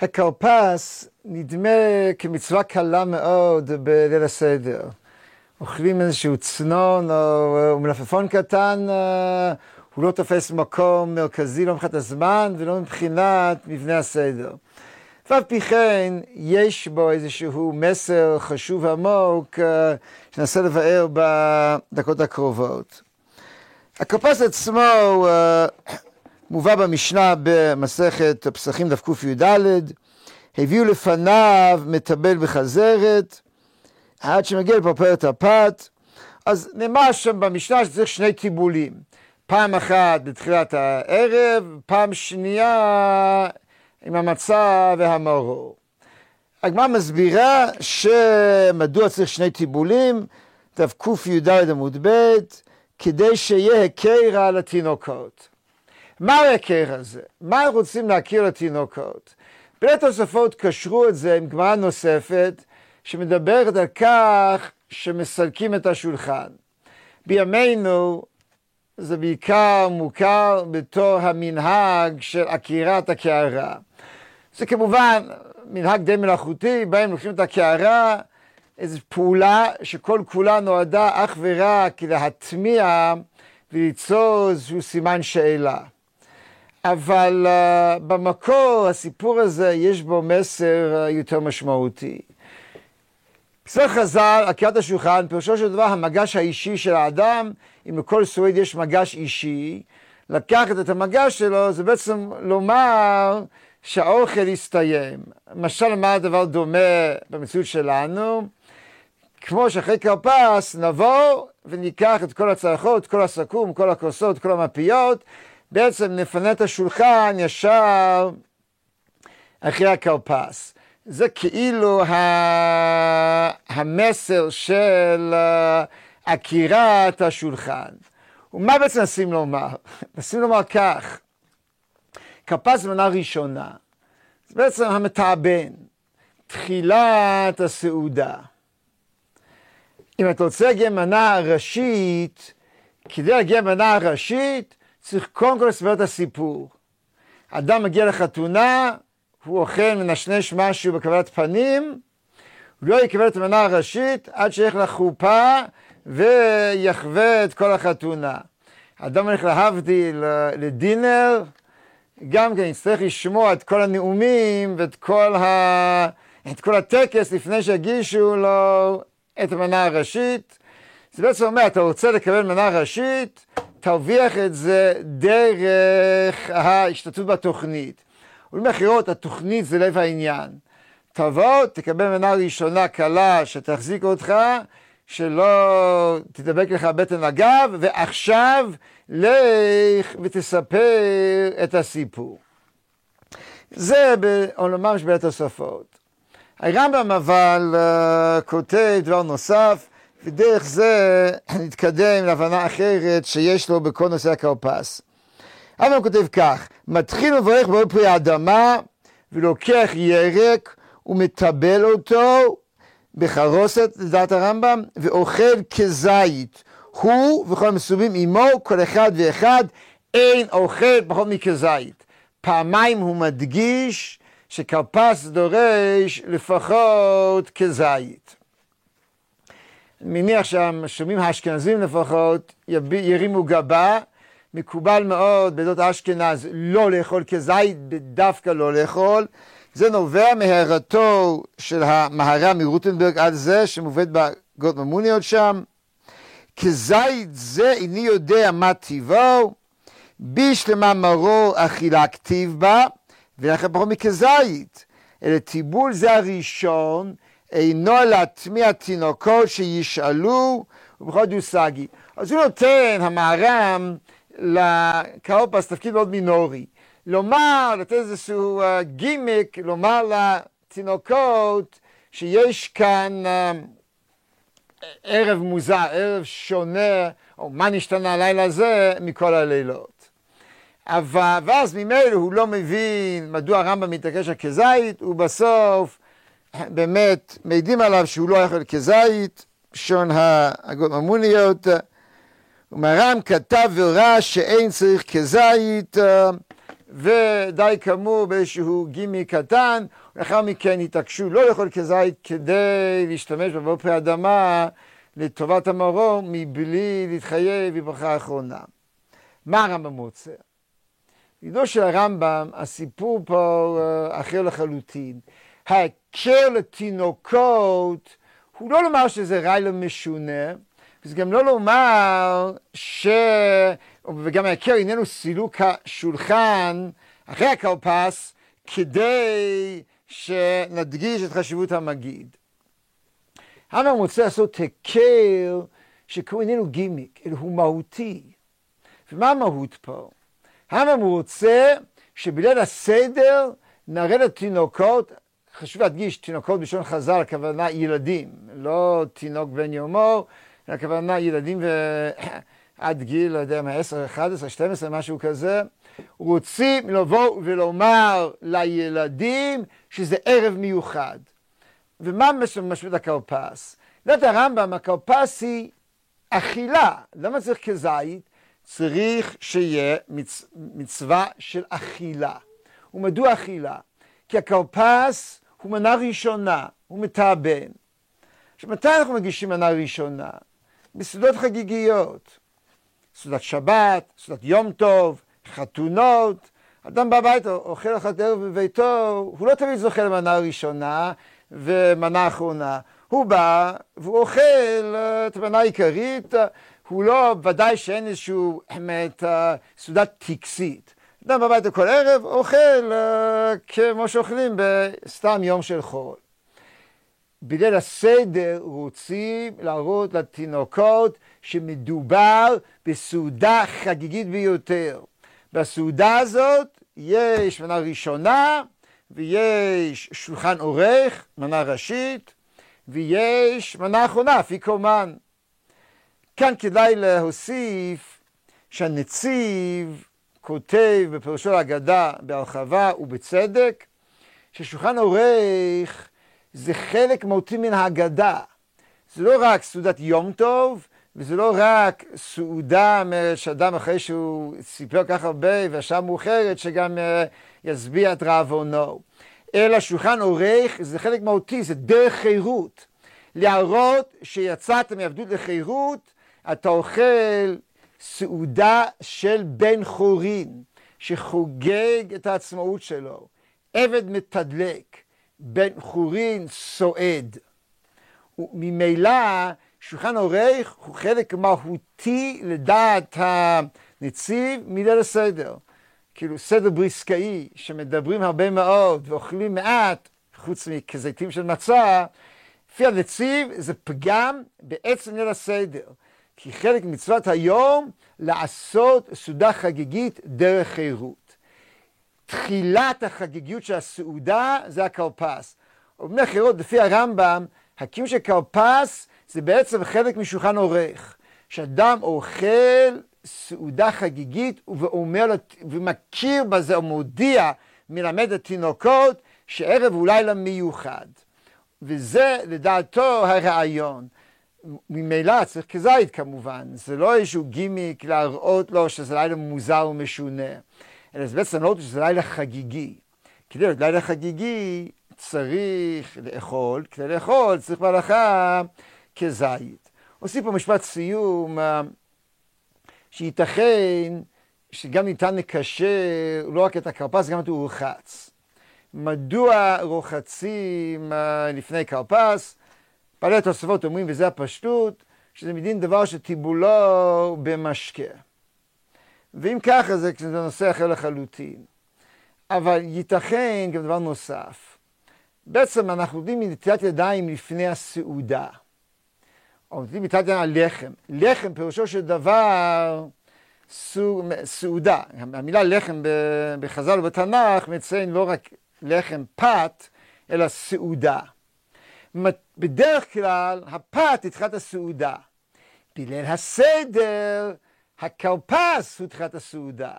הכרפס נדמה כמצווה קלה מאוד בליל הסדר. אוכלים איזשהו צנון או מלפפון קטן, הוא לא תופס מקום מרכזי, לא מבחינת הזמן ולא מבחינת מבנה הסדר. ואף פי כן, יש בו איזשהו מסר חשוב ועמוק שננסה לבאר בדקות הקרובות. הכרפס עצמו מובא במשנה במסכת פסחים דף קי"ד, הביאו לפניו מטבל בחזרת, עד שמגיע לפרפרת הפת, אז נאמר שם במשנה שצריך שני טיבולים, פעם אחת בתחילת הערב, פעם שנייה עם המצה והמרור. הגמרא מסבירה שמדוע צריך שני טיבולים, דף קי"ד עמוד ב', כדי שיהיה הקרע לתינוקות. מה ההקר הזה? מה רוצים להכיר לתינוקות? בין התוספות קשרו את זה עם גמרא נוספת שמדברת על כך שמסלקים את השולחן. בימינו זה בעיקר מוכר בתור המנהג של עקירת הקערה. זה כמובן מנהג די מלאכותי, בהם לוקחים את הקערה, איזו פעולה שכל כולה נועדה אך ורק להטמיע וליצור איזשהו סימן שאלה. אבל uh, במקור הסיפור הזה יש בו מסר uh, יותר משמעותי. בסדר חז"ל, עקירת השולחן, פירושו של דבר המגש האישי של האדם, אם לכל סועד יש מגש אישי, לקחת את המגש שלו זה בעצם לומר שהאוכל יסתיים. למשל, מה הדבר דומה במציאות שלנו? כמו שאחרי כרפס נבוא וניקח את כל הצלחות, כל הסכו"ם, כל הכוסות, כל המפיות, בעצם נפנה את השולחן ישר אחרי הכרפס. זה כאילו המסר של אה, עקירת השולחן. ומה בעצם נשים לומר? נשים לומר כך, כרפס מנה ראשונה, זה בעצם המתאבן, תחילת הסעודה. אם אתה רוצה להגיע מנה ראשית, כדי להגיע מנה ראשית, צריך קודם כל לספר את הסיפור. אדם מגיע לחתונה, הוא אוכל מנשנש משהו בקבלת פנים, הוא לא יקבל את המנה הראשית עד שילך לחופה ויחווה את כל החתונה. אדם הולך להבדיל לדינר, גם כן יצטרך לשמוע את כל הנאומים ואת כל, ה... את כל הטקס לפני שיגישו לו את המנה הראשית. זה בעצם אומר, אתה רוצה לקבל מנה ראשית, תרוויח את זה דרך ההשתתפות בתוכנית. ולמכירות, התוכנית זה לב העניין. תבוא, תקבל מנה ראשונה קלה שתחזיק אותך, שלא תדבק לך בטן הגב, ועכשיו לך ותספר את הסיפור. זה בעולמם של בית התוספות. הרמב"ם אבל uh, כותב דבר נוסף, ודרך זה נתקדם להבנה אחרת שיש לו בכל נושא הכרפס. הרמב"ם כותב כך, מתחיל לברך בורא פרי האדמה ולוקח ירק ומטבל אותו בחרוסת, לדעת הרמב"ם, ואוכל כזית. הוא וכל המסובים עמו, כל אחד ואחד, אין אוכל פחות מכזית. פעמיים הוא מדגיש שכרפס דורש לפחות כזית. מניח שהשומעים האשכנזים לפחות ירימו גבה, מקובל מאוד בעדות אשכנז לא לאכול כזית, דווקא לא לאכול. זה נובע מהערתו של המהר"ם מרוטנברג על זה שמובאת בגות ממוניות שם. כזית זה איני יודע מה טיבו, בשלמה מרור אכילה כתיב בה, ולכן פחות מכזית. אלא טיבול זה הראשון, אינו להטמיע תינוקות שישאלו ובכל דוסגי. אז הוא נותן, המהר"ם, לקאופס תפקיד מאוד מינורי. לומר, לתת איזשהו uh, גימיק, לומר לתינוקות שיש כאן uh, ערב מוזר, ערב שונה, או מה נשתנה הלילה הזה מכל הלילות. אבל, ואז ממילא הוא לא מבין מדוע הרמב"ם מתעקש על כזית, ובסוף באמת מעידים עליו שהוא לא יכול כזית, שון הגודממוניות. ומר"ם כתב וראה שאין צריך כזית, ודי כאמור באיזשהו גימי קטן, לאחר מכן התעקשו לא לאכול כזית כדי להשתמש בבופי אדמה לטובת המרום מבלי להתחייב בברכה האחרונה. מה הרמב"ם רוצה? בגללו של הרמב"ם, הסיפור פה אה, אחר לחלוטין. ההקר לתינוקות הוא לא לומר שזה רעיון משונה, וזה גם לא לומר ש... וגם ההקר איננו סילוק השולחן אחרי הכרפס כדי שנדגיש את חשיבות המגיד. הרמב"ם רוצה לעשות הקר שכאילו איננו גימיק, אלא הוא מהותי. ומה המהות פה? הרמב"ם רוצה שבליל הסדר נראה לתינוקות, חשוב להדגיש, תינוקות בלשון חז"ל, הכוונה ילדים, לא תינוק בן יומו, הכוונה ילדים ועד גיל, לא יודע מה, 10, 11, 12, משהו כזה. רוצים לבוא ולומר לילדים שזה ערב מיוחד. ומה משמעות הכרפס? לדעת הרמב"ם, הכרפס היא אכילה. למה צריך כזית? צריך שיהיה מצ... מצווה של אכילה. ומדוע אכילה? כי הכרפס הוא מנה ראשונה, הוא מתאבן. עכשיו, מתי אנחנו מגישים מנה ראשונה? בסעודות חגיגיות. סעודת שבת, סעודת יום טוב, חתונות. אדם בא הביתה, אוכל אחת ערב בביתו, הוא לא תמיד זוכה למנה ראשונה ומנה אחרונה. הוא בא והוא אוכל אה, את המנה העיקרית, הוא לא, ודאי שאין איזשהו, באמת, אה, סעודת טקסית. אדם בבית כל ערב אוכל uh, כמו שאוכלים בסתם יום של חול. בליל הסדר רוצים להראות לתינוקות שמדובר בסעודה חגיגית ביותר. בסעודה הזאת יש מנה ראשונה ויש שולחן עורך, מנה ראשית, ויש מנה אחרונה, אפיקומן. כאן כדאי להוסיף שהנציב כותב בפירושו להגדה בהרחבה ובצדק, ששולחן עורך זה חלק מהותי מן ההגדה. זה לא רק סעודת יום טוב, וזה לא רק סעודה שאדם אחרי שהוא סיפר כך הרבה והשעה מאוחרת שגם אה, ישביע את רעבונו. אלא שולחן עורך זה חלק מהותי, זה דרך חירות. להראות שיצאת מעבדות לחירות, אתה אוכל סעודה של בן חורין, שחוגג את העצמאות שלו. עבד מתדלק, בן חורין סועד. וממילא שולחן עורך הוא חלק מהותי לדעת הנציב מליל הסדר. כאילו סדר בריסקאי, שמדברים הרבה מאוד ואוכלים מעט, חוץ מכזיתים של מצה, לפי הנציב זה פגם בעצם ליל הסדר. כי חלק ממצוות היום לעשות סעודה חגיגית דרך חירות. תחילת החגיגיות של הסעודה זה הכרפס. ובני חירות, לפי הרמב"ם, הקיום של כרפס זה בעצם חלק משולחן עורך. שאדם אוכל סעודה חגיגית ואומר, ומכיר בזה או מודיע, מלמד התינוקות, שערב הוא לילה מיוחד. וזה לדעתו הרעיון. ממילא צריך כזית כמובן, זה לא איזשהו גימיק להראות לו שזה לילה מוזר ומשונה, אלא זה בעצם להראות שזה לילה חגיגי. כדי להיות לילה חגיגי צריך לאכול, כדי לאכול צריך בהלכה כזית. עושים פה משפט סיום, אה, שייתכן שגם ניתן לקשר לא רק את הכרפס, גם את הרוחץ. מדוע רוחצים אה, לפני כרפס? בעלי התוספות אומרים, וזה הפשטות, שזה מדין דבר שטיבולו במשקה. ואם ככה זה, זה נושא אחר לחלוטין. אבל ייתכן גם דבר נוסף. בעצם אנחנו יודעים מנטילת ידיים לפני הסעודה. או נטילת נטילת ידיים על לחם. לחם פירושו של דבר סעודה. המילה לחם בחז"ל ובתנ"ך מציין לא רק לחם פת, אלא סעודה. בדרך כלל הפת היא תחילת הסעודה. בליל הסדר, הכרפס הוא תחילת הסעודה.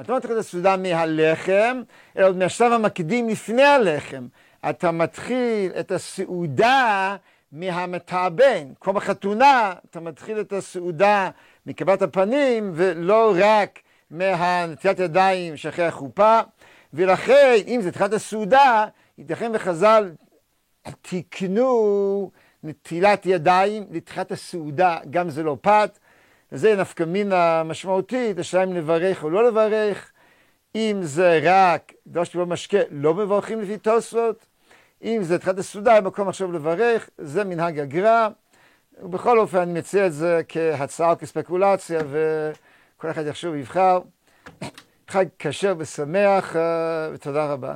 אתה לא מתחיל את הסעודה מהלחם, אלא עוד מהשלב המקדים לפני הלחם. אתה מתחיל את הסעודה מהמתאבן. כמו בחתונה, אתה מתחיל את הסעודה מקבלת הפנים, ולא רק מהנטילת ידיים שאחרי החופה, ולכן אם זה תחילת הסעודה, ייתכן וחז"ל תיקנו נטילת ידיים לתחילת הסעודה, גם זה לא פת, וזה נפקא מינה משמעותית, השאלה אם לברך או לא לברך, אם זה רק דרוש תיבות משקה, לא מברכים לפי תוספות, אם זה תחילת הסעודה, מקום עכשיו לברך, זה מנהג הגר"א, ובכל אופן אני מציע את זה כהצעה או כספקולציה, וכל אחד יחשוב ויבחר. חג כשר ושמח, ותודה רבה.